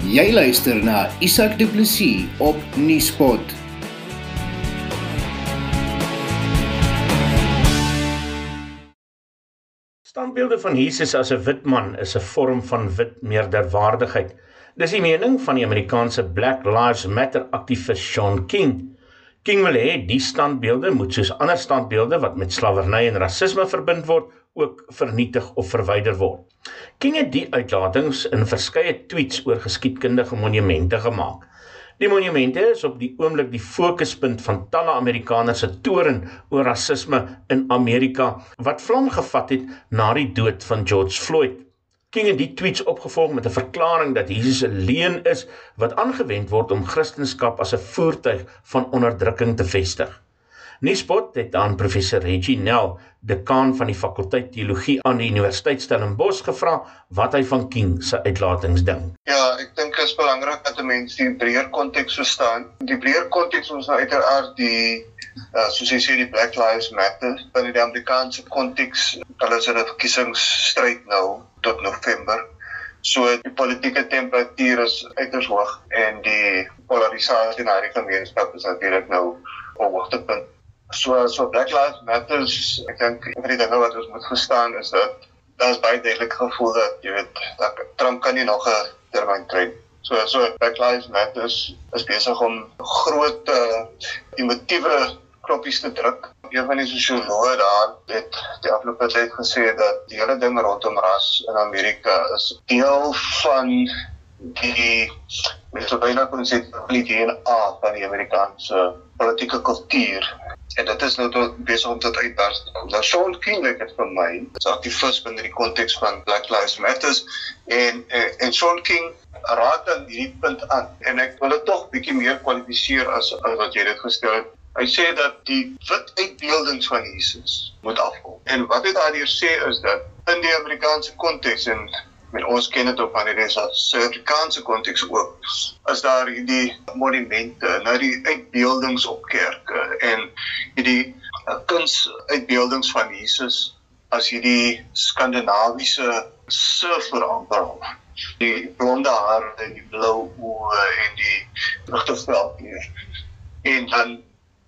Jy luister na Isak Du Plessis op Nieuwspot. Standbeelde van Jesus as 'n wit man is 'n vorm van wit meerderwaardigheid. Dis die mening van die Amerikaanse Black Lives Matter aktivis Sean King. King wil hê die standbeelde moet soos ander standbeelde wat met slawerny en rasisme verbind word, ook vernietig of verwyder word. King het die uitlatings in verskeie tweets oor geskiedkundige monumente gemaak. Die monumente is op die oomblik die fokuspunt van talle Amerikaners se toren oor rasisme in Amerika wat vlam gevat het na die dood van George Floyd. King het die tweets opgevolg met 'n verklaring dat Jesus 'n leuen is wat aangewend word om Christendom as 'n voertuig van onderdrukking te vestig. Nuuspot het aan professor Reggie Nel, dekaan van die fakulteit teologie aan die Universiteit Stellenbosch gevra wat hy van King se uitlatings dink. Ja, ek dink dit is belangrik dat mense die breër konteks verstaan. Die breër konteks ons nou uiteraard die uh, soos jy sê die Black Lives Matter binne die Amerikaanse konteks, hulle sê dat verkiesingsstryd nou tot November So die politieke temperatuur is uiters hoog en die polarisasie in die gemeenskap is natuurlik nou op hoogtepunt. So so Black Lives Matter, ek dink een van die dinge wat ons moet verstaan is dat daar's baie duidelik gevoel dat jy weet dat Trump kan nie nog 'n termyn kry. So so Black Lives Matter is besig om groot uh, emotiewe knoppies te druk. Een van die sosioloë daar het die afgelope tyd gesê dat die hele ding rondom ras in Amerika is deel van die kon sê die DNA van die Amerikaanse politieke kultuur en dit is nou tot besig om tot uitbars. Nou Sean King het dit vir my, is aktivis binne die konteks van Black Lives Matter en eh, en Sean King raak dan hierdie punt aan en ek wil dit tog bietjie meer kwalifiseer as, as wat jy dit gestel het. Hy sê dat die wit uitbeeldings van Jesus moet afkom. En wat hy daardeur sê is dat in die Amerikaanse konteks en met ons ken dit op wanneer dit is Suid-Afrikaanse konteks ook as daar hierdie monumente nou die uitbeeldings op kerke en hierdie uh, kuns uitbeeldings van Jesus as hierdie skandinawiese surferamper die blonde hare die blou oë en die ligte vel hier. En dan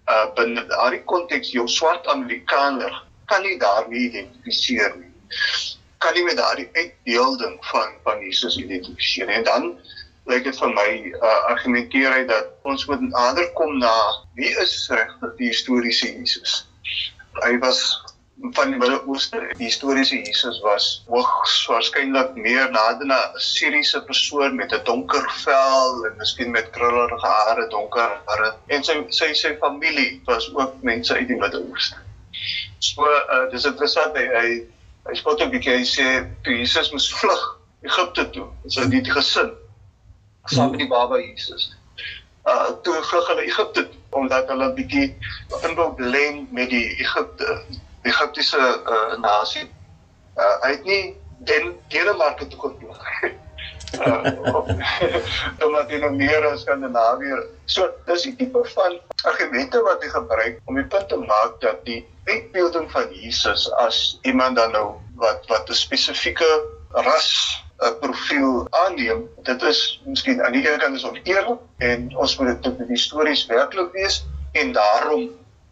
uh, binne daardie konteks jou swart Amerikaner kan nie daarmee identifiseer nie kan nie met daardie uitbeelding van van Jesus identifiseer nie. En dan lyk dit vir my uh, argumenteer hy dat ons moet nader kom na wie is regtig die historiese Jesus. Hy was van die Midde-Ooste. Die historiese Jesus was hoogs waarskynlik meer nader na 'n Siriëse persoon met 'n donker vel en miskien met krullerige hare, donker hare. En sy sy sy familie was ook mense uit die Midde-Ooste. So uh, dis interessant hy, hy hy spot 'n bietjie hy sê toe Jesus moes vlug Egipte toe so die, die gesin. Saam met die baba Jesus uh toe vlug hulle Egipte omdat hulle bietjie in wil blend met die Egipte Egiptiese uh, nasie. Uh hy het nie den Denemarke toe kon vlug uh omdat nog meer as Skandinawië. So dis die tipe van argumente wat hy gebruik om die punt te maak dat die uitbeelding van Jesus as iemand dan nou wat wat 'n spesifieke ras 'n profiel aanneem, dit is miskien aan die een kant is oneerlik en ons moet dit histories werklik wees en daarom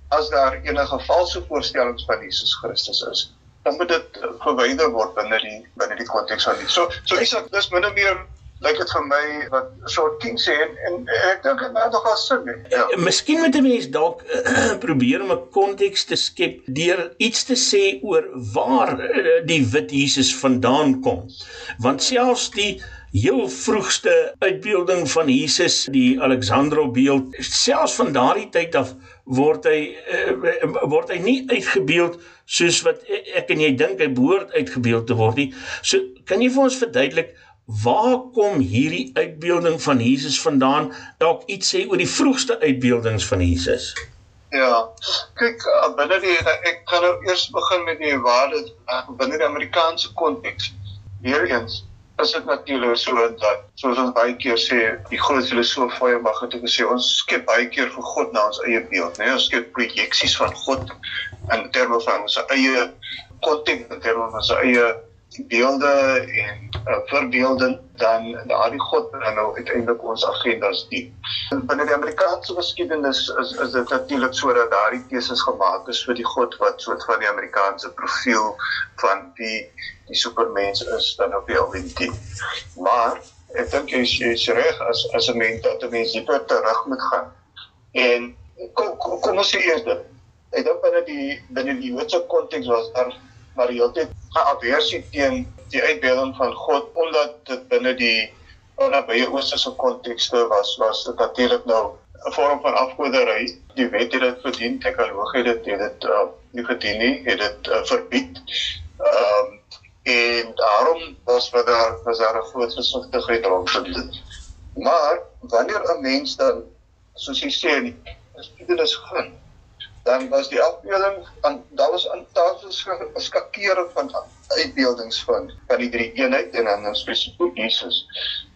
as daar enige valse voorstellings van Jesus Christus is, dan moet dit verwyder word binne die binne die konteks van dit. So so Isak, dis min of meer lyk dit vir my wat soort King sê en, en ek dink dit maak nogal sin. Ja. Miskien moet 'n mens dalk uh, probeer om 'n konteks te skep deur iets te sê oor waar die wit Jesus vandaan kom. Want selfs die heel vroegste uitbeelding van Jesus, die Alexandro beeld, selfs van daardie tyd af word hy uh, word hy nie uitgebeeld soos wat ek en jy dink hy behoort uitgebeeld te word nie. So kan jy vir ons verduidelik waar kom hierdie uitbeelding van Jesus vandaan? Dalk iets sê oor die vroegste uitbeeldings van Jesus. Ja. Kyk, uh, binne die ek gaan nou eers begin met die waarde binne die Amerikaanse konteks. Weereens is dit natuurlik so dat soos ons baie keer sê, die groot filosoof mag het gesê ons skep baie keer vir God na ons eie beeld, né? Nee? Ons skep projeksies van God in terme van ons eie konteks, in terme van ons eie beelde en uh, verbeelding dan daardie God dan nou uiteindelik ons agendas dien. Binne die Amerikaanse geskiedenis is is dit natuurlik sodat daardie teses gemaak is vir die God wat soort van die Amerikaanse profiel van die die supermens is dan op die LNT. Maar ek dink jy is reg as as 'n mens dat 'n mens dieper terug moet gaan. En kom kom, kom ons sê eers dit. Ek dink binne die binne die Joodse konteks was daar maar die hele tyd 'n aversie teen die uitbeelding van God omdat dit binne die nabye oosterse kontekste was was dit natuurlik nou 'n vorm van afgoderry. Die wet het dit verdien, tekologie het dit het dit uh, nie verdien nie, het dit uh, verbied. Ehm um, en daarom was wat daar was daar 'n groot versigtigheid rondom dit. Maar wanneer 'n mens dan soos jy sê, dit is gaan dan was die afbeelding aan daar was aan tafels geskakering van uitbeeldings van van die drie eenheid en dan spesifiek Jesus.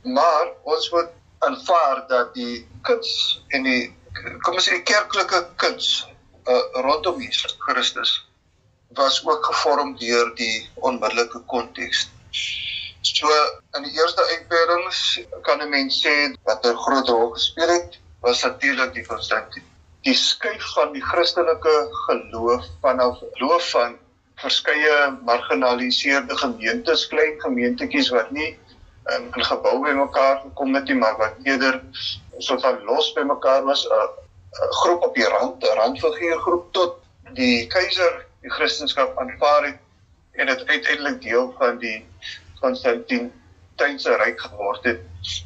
Maar ons moet aanvaar dat die kuns en die kom ons sê die kerklike kuns uh, rondom Jesus Christus was ook gevorm deur die onmiddellike konteks. So in die eerste uitbeeldings kan 'n mens sê wat 'n groot rol gespeel het was natuurlik die Konstantin die skuif van die Christelike geloof vanaf geloof van verskeie marginaliseerde gemeentes, klein gemeentetjies wat nie in, in gebou by mekaar gekom het nie, maar wat eerder so van los by mekaar was, 'n groep op die rand, 'n randfiguurgroep tot die keiser die Christendom aanvaar het en dit uiteindelik deel van die Konstantin tydse ryk geword het.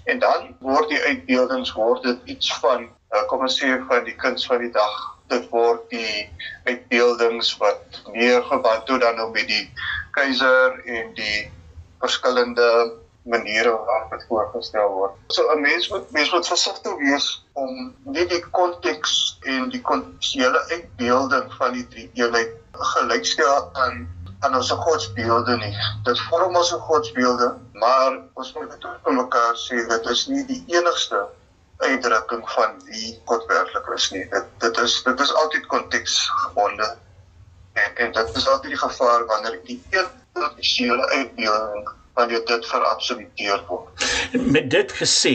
En dan word die uitbeeldings word dit iets van uh, kom ons sê van die kuns van die dag dit word die uitbeeldings wat meer geband toe dan nou met die keiser en die verskillende maniere waarop dit voorgestel word. So 'n mens moet mens moet versigtig wees om nie die konteks en die kontekstuele uitbeelding van die drie eenheid gelykstel aan aan ons godsbeelde nie. Dit vorm ons godsbeelde, maar ons moet dit ook mekaar sê dit is nie die enigste uitdrukking van wie God werklik is nie. Dit dit is dit is altyd konteksgebonde. En en dit is altyd die gevaar wanneer die een tradisionele uitbeelding van dit dit verabsoluteer word. Met dit gesê,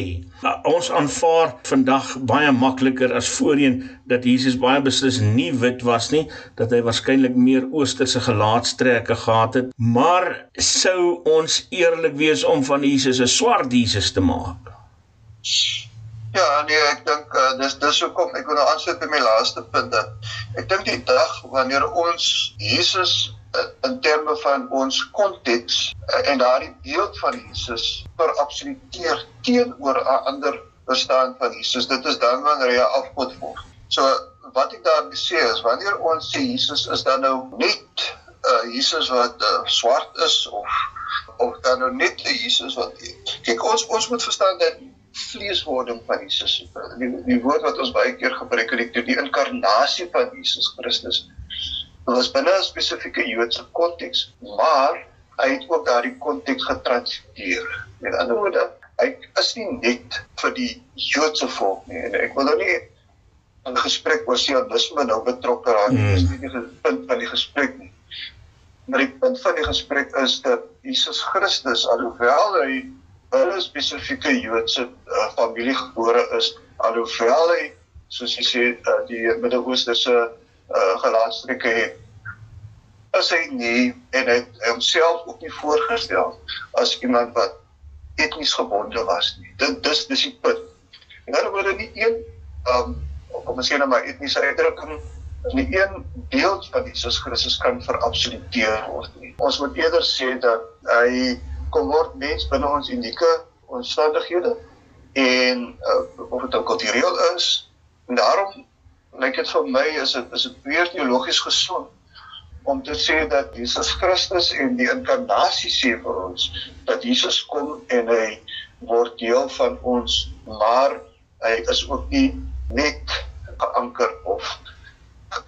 ons aanvaar vandag baie makliker as voorheen dat Jesus baie beslis nie wit was nie, dat hy waarskynlik meer oosterse gelaatstrekke gehad het, maar sou ons eerlik wees om van Jesus 'n swart Jesus te maak? Ja, nee, ek dink uh, dis dis hoekom ek wil nou aansluit by my laaste punt dat ek dink die dag wanneer ons Jesus in terme van ons konteks uh, en daardie beeld van Jesus per absoluteer teenoor 'n ander bestaan van Jesus, dit is dan wanneer hy afgod word. So wat ek daar sê is wanneer ons sê Jesus is dan nou net uh, Jesus wat uh, swart is of of dan nou net 'n Jesus wat kyk ons ons moet verstaan dat vleeswording van Jesus. Die, die woord wat ons baie keer gebruik het, die, die inkarnasie van Jesus Christus. Dit was binne 'n spesifieke Joodse konteks, maar hy het ook daardie konteks getransiteur. Met ander woorde, hy is nie net vir die Joodse volk nie. En ek wil nou nie 'n gesprek oor sionisme nou betrokke raak nie. Dis nie die punt van die gesprek nie. Maar die punt van die gesprek is dat Jesus Christus alhoewel hy 'n spesifieke Joodse uh, familie gebore is alhoewel hy soos jy sê uh, die Midde-Oosterse uh, gelaatstrekke het as hy nie en hy homself ook nie voorgestel as iemand wat etnies gebonde was nie. Dit dis dis die punt. En dan word nie een um kom ons sê nou maar etniese uitdrukking nie een deel van Jesus Christus kan verabsoluteer word nie. Ons moet eerder sê dat hy kom word mens binne ons unieke omstandighede en uh, of dit ook kultureel is. En daarom lyk dit vir my is dit is dit weer teologies gesond om te sê dat Jesus Christus en die inkarnasie sê vir ons dat Jesus kom en hy word deel van ons, maar hy is ook nie net geanker of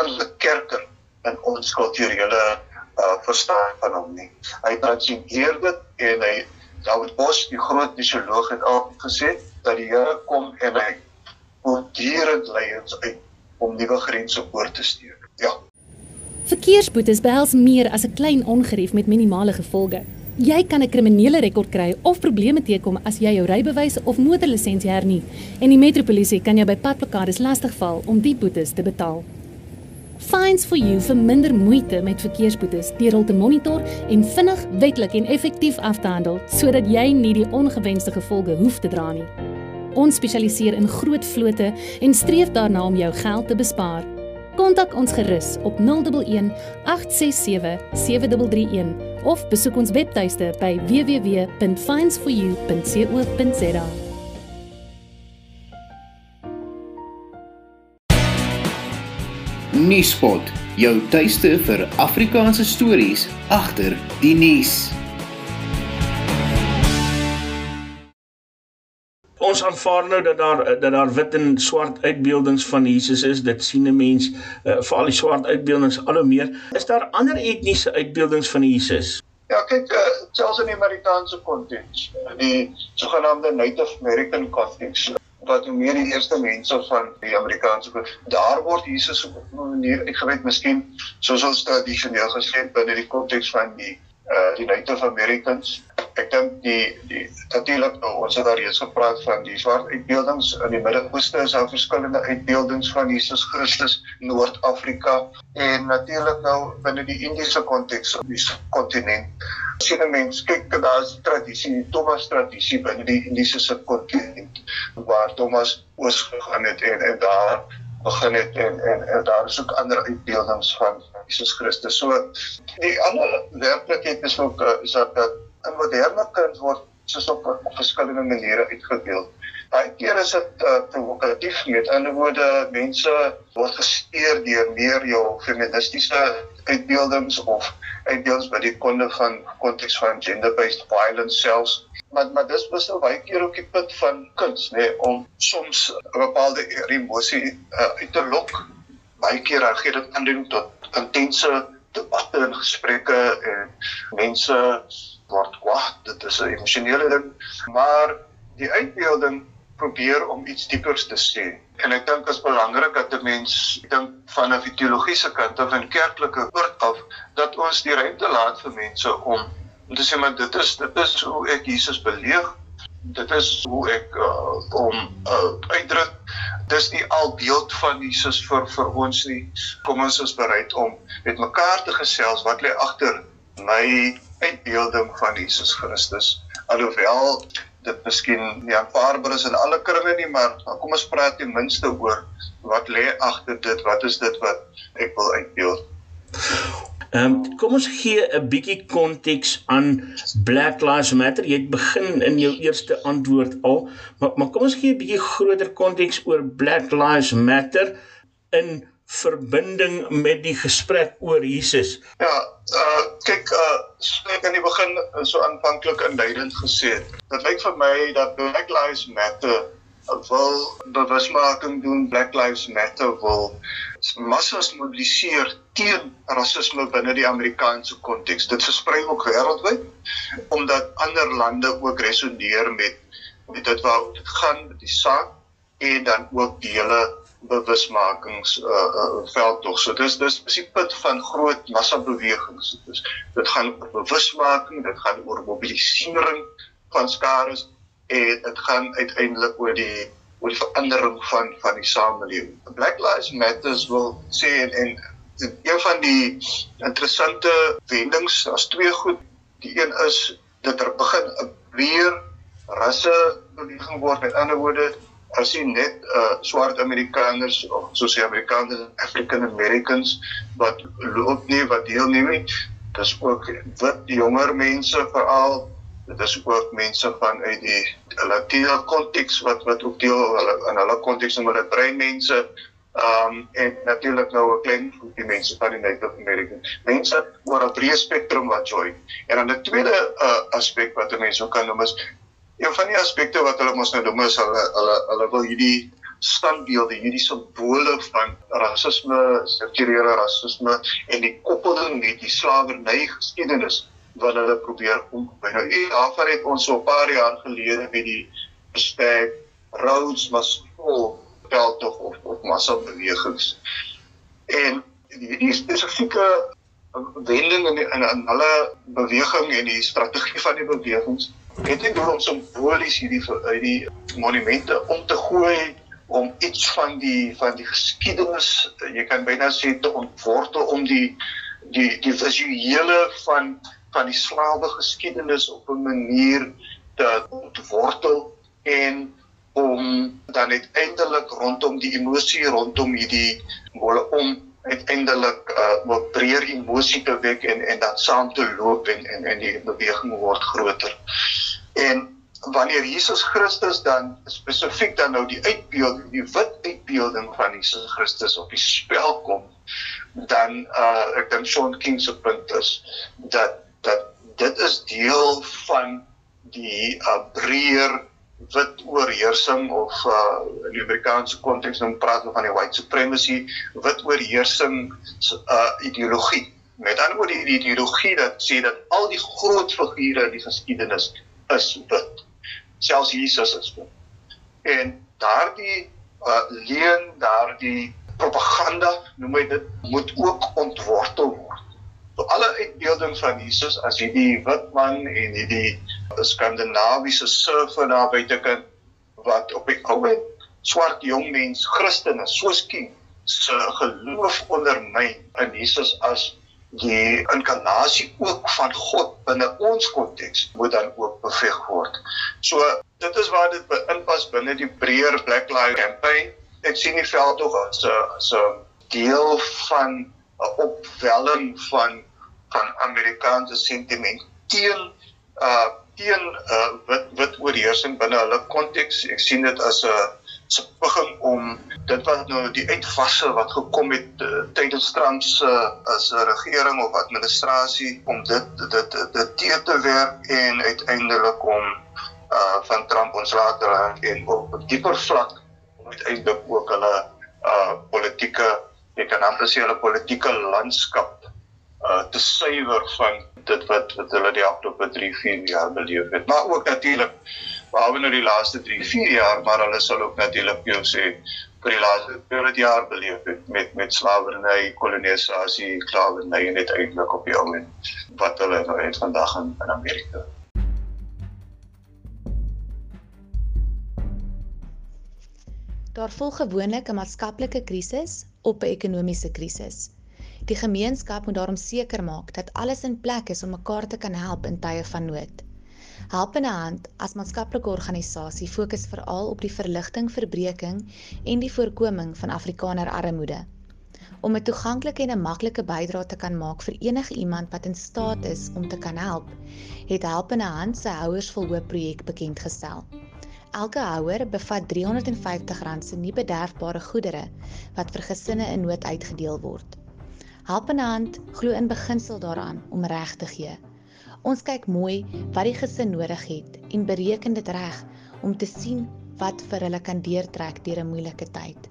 in die kerker in ons kulturele uh, verstaan van hom nie. Hy transcendeer dit en hy David Bos, die groot misioloog het al gesê dat die Here kom en hy voortdurend lei ons uit om nuwe grense oor te steek. Ja. Verkeersboetes behels meer as 'n klein ongerief met minimale gevolge. Jy kan 'n kriminele rekord kry of probleme teekom as jy jou rybewys of motorlisensie hernie en die metropolisie kan jou by padblokkades lastigval om die boetes te betaal. Fines for you vir minder moeite met verkeersboetes deur hul te monitor en vinnig, wettelik en effektief af te handel sodat jy nie die ongewenste gevolge hoef te dra nie. Ons spesialiseer in groot vlote en streef daarna om jou geld te bespaar. Kontak ons gerus op 011 867 7331 of besoek ons webtuiste by www.finesforyou.co.za. Nuuspot, jou tuiste vir Afrikaanse stories agter die nuus. Ons aanvaar nou dat daar dat daar wit en swart uitbeeldings van Jesus is. Dit sien 'n mens uh, veral die swart uitbeeldings al hoe meer. Is daar ander etniese uitbeeldings van Jesus? Ja, kyk, uh, selfs in die Amerikaanse konteks, die sogenaamde Native American konteks, wat meer die eerste mense van die Amerikaanse daar word Jesus op 'n manier uitgewyd miskien soos ons tradisioneel gesê het binne die konteks van die uh die Native Americans. Ek dink die die natuurlik nou ons het daar reeds gepraat van die swart uitbeeldings in die Midde-Ooste is daar verskillende uitbeeldings van Jesus Christus Noord-Afrika en natuurlik nou binne die Indiese konteks op die kontinent. Sien 'n mens kyk daar is tradisie, Thomas tradisie binne die Indiese subkontinent waar Thomas oos gegaan het en en daar begin het en en, en daar is ook ander uitbeeldings van Jesus Christus. So die ander werklikheid is ook uh, is dat 'n moderne kind word soos op, op verskillende maniere uitgebeeld. Baie keer is dit uh, provokatief met ander woorde mense word gesteer deur meer jou feministiese uitbeeldings of uitbeeldings by die konde van konteks van gender-based violence selfs maar maar dis was nou baie keer ook die punt van kuns nê nee, om soms 'n bepaalde emosie uh, uit te lok. Baie keer gee dit aanleiding tot intense debatte en gesprekke en mense word kwaad dit is 'n emosionele ding. Maar die uitbeelding probeer om iets diepers te sê. En ek dink dit is belangrik dat 'n mens dink van 'n teologiese kant of 'n kerklike oort af dat ons die ruimte laat vir mense om om te sê maar dit is dit is hoe ek Jesus beleef. Dit is hoe ek uh, om uh, uitdruk. Dis nie al beeld van Jesus vir vir ons nie. Kom ons is bereid om met mekaar te gesels wat lê agter my uitbeelding van Jesus Christus. Alhoewel dit miskien nie aanvaarbaar is in alle kringe nie maar kom ons praat ten minste oor wat lê agter dit wat is dit wat ek wil uitbeeld Ehm um, kom ons gee 'n bietjie konteks aan Black Lives Matter. Jy het begin in jou eerste antwoord al, maar maar kom ons gee 'n bietjie groter konteks oor Black Lives Matter in verbinding met die gesprek oor Jesus. Ja, uh kyk uh ek aan die begin so aanvanklik inleidend gesê het. Dit lyk vir my dat Black Lives Matter wil bewusmaking doen Black Lives Matter wil massas mobiliseer teen rasisme binne die Amerikaanse konteks. Dit versprei ook wêreldwyd omdat ander lande ook resoneer met met dit wat dit gaan met die saak en dan ook die hele bewusmakings uh, uh veld tog. So dis dis is die punt van groot massa bewegings. Dis dit gaan oor bewusmaking, dit gaan oor mobilisering van skares en dit gaan uiteindelik oor die oor die verandering van van die samelewing. Black Lives Matter wil sê en, en een van die interessante wendings, daar's twee goed. Die een is dat er begin 'n weer rasse beweging word. Met ander woorde, as jy net uh swart Amerikaners of soos die Amerikaners African Americans wat loop nie wat deelneem nie, dis ook wit jonger mense veral. Dit is ook mense van uit die Latino konteks wat wat ook deel hulle in hulle konteks noem hulle breinmense um en natuurlik nou 'n klein groepie mense van die Native American. Mense oor 'n breë spektrum wat join. En dan 'n tweede uh, aspek wat mense ook kan noem is een van die aspekte wat hulle mos nou noem is hulle hulle hulle wil hierdie standbeelde hierdie simbole van rasisme strukturele rasisme en die koppeling met die slawerny geskiedenis wat hulle probeer omgooi. Nou en daarvan het ons so 'n paar jaar gelede met die hashtag Roads Must Fall veldtog of of massa bewegings. En hierdie spesifieke wending in, in hulle beweging en die strategie van die bewegings het nie doel om simbolies hierdie hierdie monumente om te gooi om iets van die van die geskiedenis jy kan byna sê te ontwortel om die die die visuele van van die slawe geskiedenis op 'n manier te ontwortel en om dan uiteindelik rondom die emosie rondom hierdie wole om uiteindelik uh, 'n breër emosie te wek en en dan saam te loop en en en die beweging word groter. En wanneer Jesus Christus dan spesifiek dan nou die uitbeelding, die wit uitbeelding van Jesus Christus op die spel kom, dan uh ek dink Sean King se punt is dat dat dit is deel van die uh breër wit oorheersing of uh in die Amerikaanse konteks dan praat ons van die white supremacy wit oorheersing uh ideologie. Met ander woorde die ideologie dat sê dat al die groot figure in die geskiedenis is wit selfs Jesus is wit en daardie uh leen daardie propaganda noem hy dit moet ook ontwortel word. So alle uitbeeldings van Jesus as hierdie wit man en hierdie skandinawiese surfer daar buitekant wat op die ou swart jong mens Christene soos King se geloof ondermyn in Jesus as die inkarnasie ook van God binne ons konteks moet dan ook beveg word. So dit is waar dit inpas binne die breër Black Lives campaign. Ek sien die veld tog as 'n so deel van 'n opwelling van van Amerikaanse sentiment teen uh teen uh wit wit oorheersing binne hulle konteks. Ek sien dit as 'n se begin om dit wat nou die uitwasse wat gekom het uh, tydens Trump se uh, as regering of administrasie om dit dit dit te te werk en uiteindelik om uh van Trump ontslae te raak en op 'n dieper vlak om uiteindelik ook hulle uh politieke ek kan amper sê hulle politieke landskap uh te suiwer van dit wat wat hulle die afgelope 3 4 jaar beleef het. Maar ook natuurlik behalwe nou die laaste 3 4 jaar maar hulle sal ook natuurlik jou sê vir die laaste 40 jaar beleef het met met slawerny kolonisasie slawerny en net eintlik op die oomblik wat hulle nou het vandag in in Amerika Daar volg gewoonlik 'n maatskaplike krisis op 'n ekonomiese krisis. Die gemeenskap moet daarom seker maak dat alles in plek is om mekaar te kan help in tye van nood. Helpende Hand as maatskaplike organisasie fokus veral op die verligting, verbreeking en die voorkoming van Afrikaner armoede. Om 'n toeganklike en 'n maklike bydrae te kan maak vir enige iemand wat in staat is om te kan help, het Helpende Hand sy Houers vol Hoop projek bekend gestel. Elke houer bevat R350 se nie bederfbare goedere wat vir gesinne in nood uitgedeel word. Helpende Hand glo in beginsel daaraan om reg te gee. Ons kyk mooi wat die gesin nodig het en bereken dit reg om te sien wat vir hulle kan deurtrek deur 'n moeilike tyd.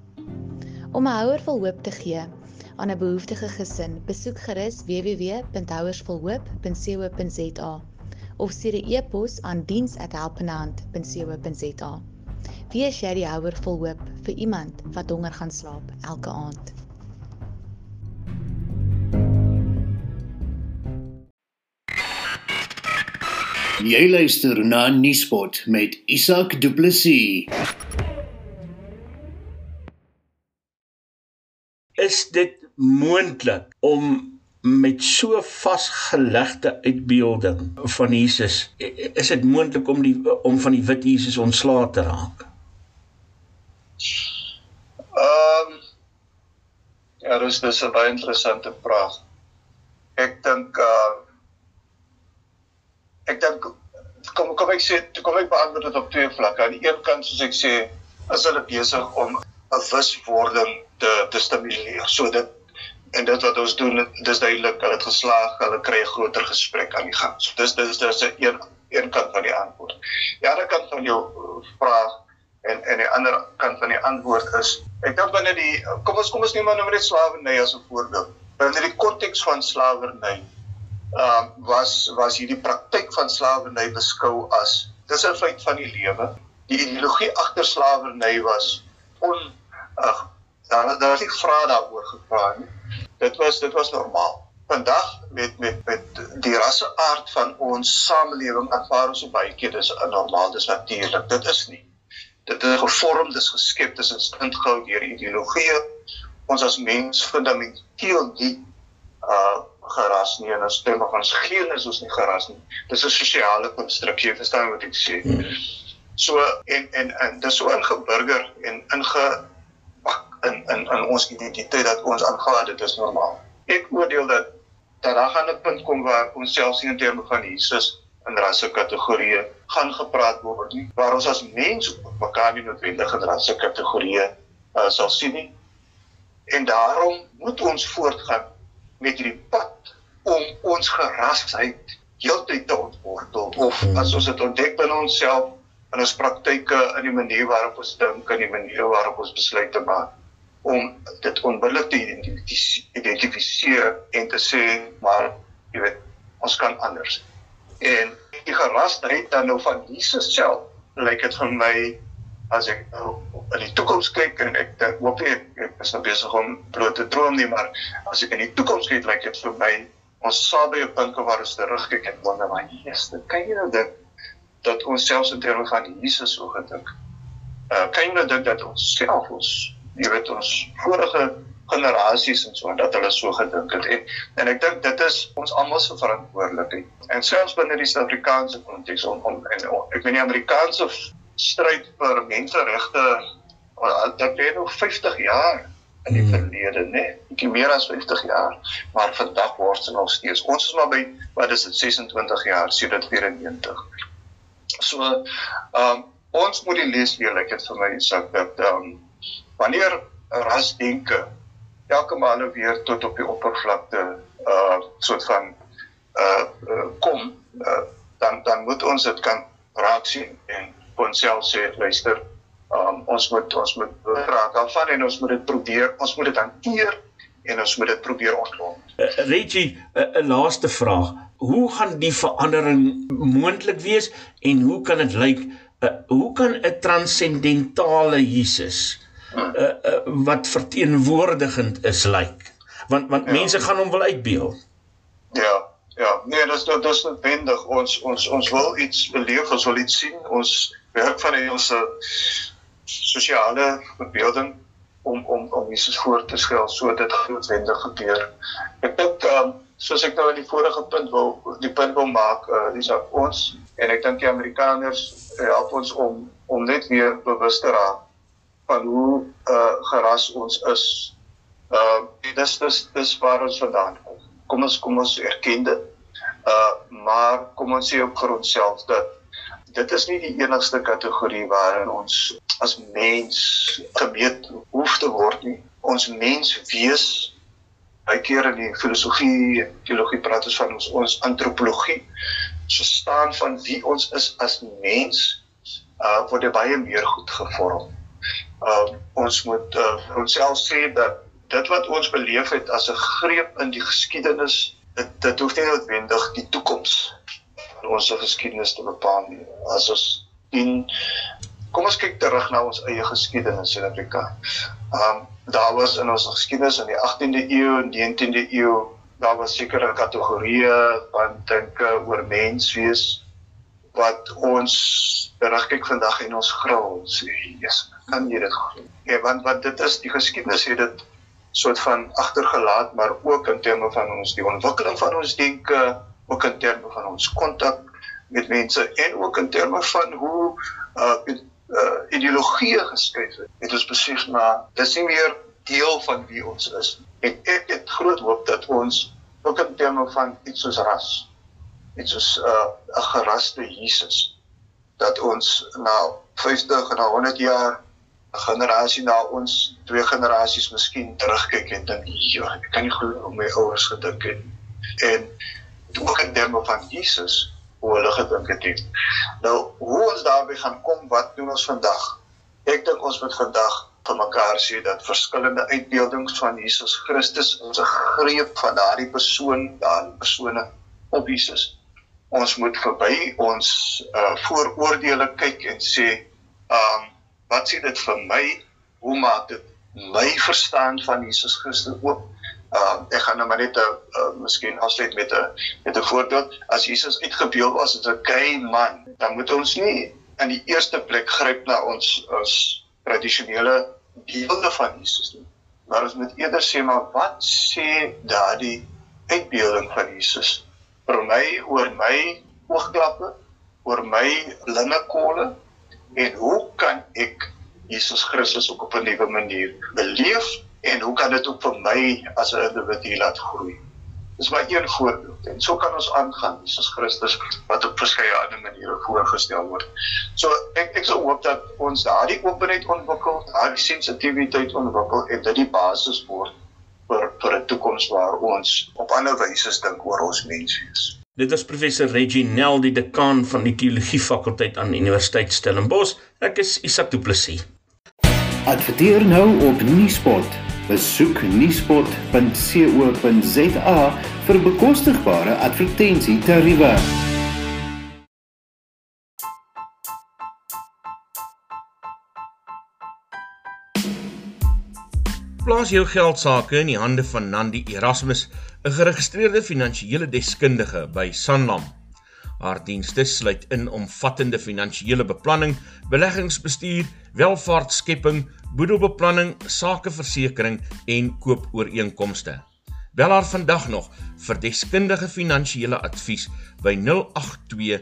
Om 'n houer vol hoop te gee aan 'n behoeftige gesin, besoek gerus www.houersvolhoop.co.za of stuur 'n e-pos aan diens@helpendehand.co.za. Wie is jy die houer vol hoop vir iemand wat honger gaan slaap elke aand? Jy luister na Nuuspot met Isak Du Plessis. Is dit moontlik om met so vasgelegde uitbeelding van Jesus is dit moontlik om die om van die wit Jesus ontslae te raak? Ehm um, Ja, dis dis 'n baie interessante vraag. Ek dink uh ek dink kom kom ek sê kom ek beantwoord dit op twee vlakke. Aan die een kant soos ek sê, is hulle besig om 'n wiswording te te stimuleer. So dit en dit wat ons doen, dis duidelik, hulle het geslaag, hulle kry 'n groter gesprek aan die gang. So dis dis dis 'n een een kant van die antwoord. Die ander kant van jou vraag en en die ander kant van die antwoord is ek dink binne die kom ons kom ons neem maar nou net slawerny as 'n voorbeeld. Binne die konteks van slawerny uh, was was hierdie praktyk van slawerny beskou as dis 'n feit van die lewe. Die ideologie agter slawerny was on ag daar daar nie vra daaroor gevra nie. Dit was dit was normaal. vandag met met met die rasse aard van ons samelewing aanvaar ons baie keer dis normaal dis natuurlik dit is nie dit is gevorm dis geskep dis instintgehou deur ideologie ons as mens fundamenteel nie uh geras nie en as terme van geen is ons nie geras nie. Dis 'n sosiale konstruksie verstaan wat ek sê? Hmm. so en en en dis so ingeburger en inge in in in ons identiteit dat ons aanvaar dit is normaal. Ek oordeel dat dat daar gaan 'n punt kom waar ons selfs in terme van Jesus in rasse kategorieë gaan gepraat word nie waar ons as mens mekaar nie noodwendig in rasse kategorieë uh, sal sien nie. En daarom moet ons voortgaan met hierdie pad om ons gerasheid heeltyd te ontwortel of as ons dit ontdek binne onsself in ons praktyke in die manier waarop ons dink en die manier waarop ons besluite maak om dit onmiddellik te identifiseer en te sê maar jy weet ons kan anders. En die gerasheid dan nou van Jesus self lyk dit vir my as ek nou in die toekoms kyk en ek dink hoop ek, ek is nou besig om bloot te droom nie maar as ek in die toekoms kyk lyk dit vir my ons sal by 'n punt kom waar ons terugkyk en wonder maar Jesus, kan jy nou dink dat ons selfs in terme van Jesus so gedink. Uh kan jy nou dink dat ons self ons jy weet ons vorige generasies en so en dat hulle so gedink het en en ek dink dit is ons almal se verantwoordelikheid en selfs binne die Suid-Afrikaanse konteks om, om en ek weet die Amerikaanse stryd vir menseregte dat lê nog 50 jaar in die hmm. verlede nê ek meer as 50 jaar maar vandag word dit nog steeds ons is maar by wat is dit 26 jaar sedert 94 so ehm um, ons moet die lees weer like dit vir my sê dat ehm um, wanneer rasdenke elke maal weer tot op die oppervlakte uh soort van uh, uh kom uh, dan dan moet ons dit kan raak sien en onsself sê luister um, ons moet ons moet raak daarvan en ons moet dit probeer ons moet dit hanteer en ons moet dit probeer ontlok. Uh, Reggie, 'n uh, laaste vraag. Hoe gaan die verandering moontlik wees en hoe kan dit lyk? Uh, hoe kan 'n transcendentale Jesus uh, uh, wat verteenwoordigend is lyk. Want want ja. mense gaan hom wil uitbeeld. Ja. Ja, nee, dis dit is noodwendig. Ons ons ons wil iets beleef, ons wil iets sien. Ons werk van ons sosiale verbeelding om om om Jesus voor te stel so dit noodwendig gebeur. Ek dink um, soos ek nou in die vorige punt wil die punt wil maak, uh, dis ons en ek dink die Amerikaners help ons om om net weer bewus te raak van hoe uh geras ons is. Uh dis dis dis waar ons vandaan kom. Kom ons kom ons erken dit. Uh maar kom ons sê op grond self dat dit is nie die enigste kategorie waarin ons as mens gemeet hoef te word nie. Ons mens wees baie keer in die filosofie, teologie praat ons van ons ons antropologie. Ons verstaan van wie ons is as mens uh word baie meer goed gevorm uh, ons moet uh, onsself sê dat dit wat ons beleef het as 'n greep in die geskiedenis dit dit hoef nie noodwendig die toekoms ons geskiedenis te bepaal nie as ons in kom ons kyk terug na ons eie geskiedenis in Suid-Afrika. Ehm um, daar was in ons geskiedenis in die 18de eeu en 19de eeu daar was sekere kategorieë van denke oor menswees wat ons terugkyk vandag en ons gril sê Jesus kan jy dit glo? Ja, want wat dit is, die geskiedenis het dit soort van agtergelaat, maar ook in terme van ons die ontwikkeling van ons denke, ook in terme van ons kontak met mense en ook in terme van hoe uh, uh ideologie geskryf het. Het ons besef maar dis nie meer deel van wie ons is. En ek het groot hoop dat ons ook in terme van iets soos ras, iets soos 'n uh, geraste Jesus dat ons na 50 en na 100 jaar 'n generasie na ons, twee generasies miskien terugkyk en dink, "Ja, ek kan nie glo hoe my ouers gedink het." En ook in terme van Jesus, hoe hulle gedink het. Nou, hoe ons daarby gaan kom, wat doen ons vandag? Ek dink ons moet vandag vir mekaar sê dat verskillende uitbeeldings van Jesus Christus ons 'n greep van daardie persoon, daardie persone op Jesus. Ons moet verby ons uh vooroordeele kyk en sê, um wat sê dit vir my? Hoe maak dit my verstaan van Jesus Christus oop? Uh, ek gaan nou maar net 'n uh, miskien afsluit met 'n met 'n voorbeeld. As Jesus uitgebeeld was as 'n gay man, dan moet ons nie in die eerste plek gryp na ons ons tradisionele beelde van Jesus nie. Maar ons moet eerder sê maar wat sê daardie uitbeelding van Jesus vir my oor my oogklappe, oor my linnekolle en hoe kan ek Jesus Christus ook op 'n nuwe manier beleef en hoe kan dit ook vir my as 'n individu laat groei? Dis maar een voorbeeld. En so kan ons aangaan Jesus Christus wat op verskeie ander maniere voorgestel word. So ek ek sou hoop dat ons daardie openheid ontwikkel, daardie sensitiwiteit ontwikkel en dit die basis word vir vir 'n toekoms waar ons op ander wyse dink oor ons menswees. Dit is professor Reggie Nel, die dekaan van die teologie fakulteit aan Universiteit Stellenbosch. Ek is Isak Du Plessis. Adverteer nou op Nuuspot. Besoek nuuspot.co.za vir bekostigbare advertensietariewe. Plaas jou geld sake in die hande van Nandi Erasmus 'n geregistreerde finansiële deskundige by Sanlam. Haar dienste sluit in omvattende finansiële beplanning, beleggingsbestuur, welvaartskepping, boedelbeplanning, sakeversekering en koopooreenkomste. Bel haar vandag nog vir deskundige finansiële advies by 082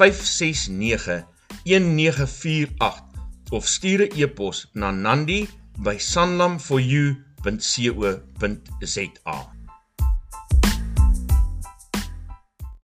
569 1948 of stuur 'n e-pos na nandi@sanlamforyou.co.za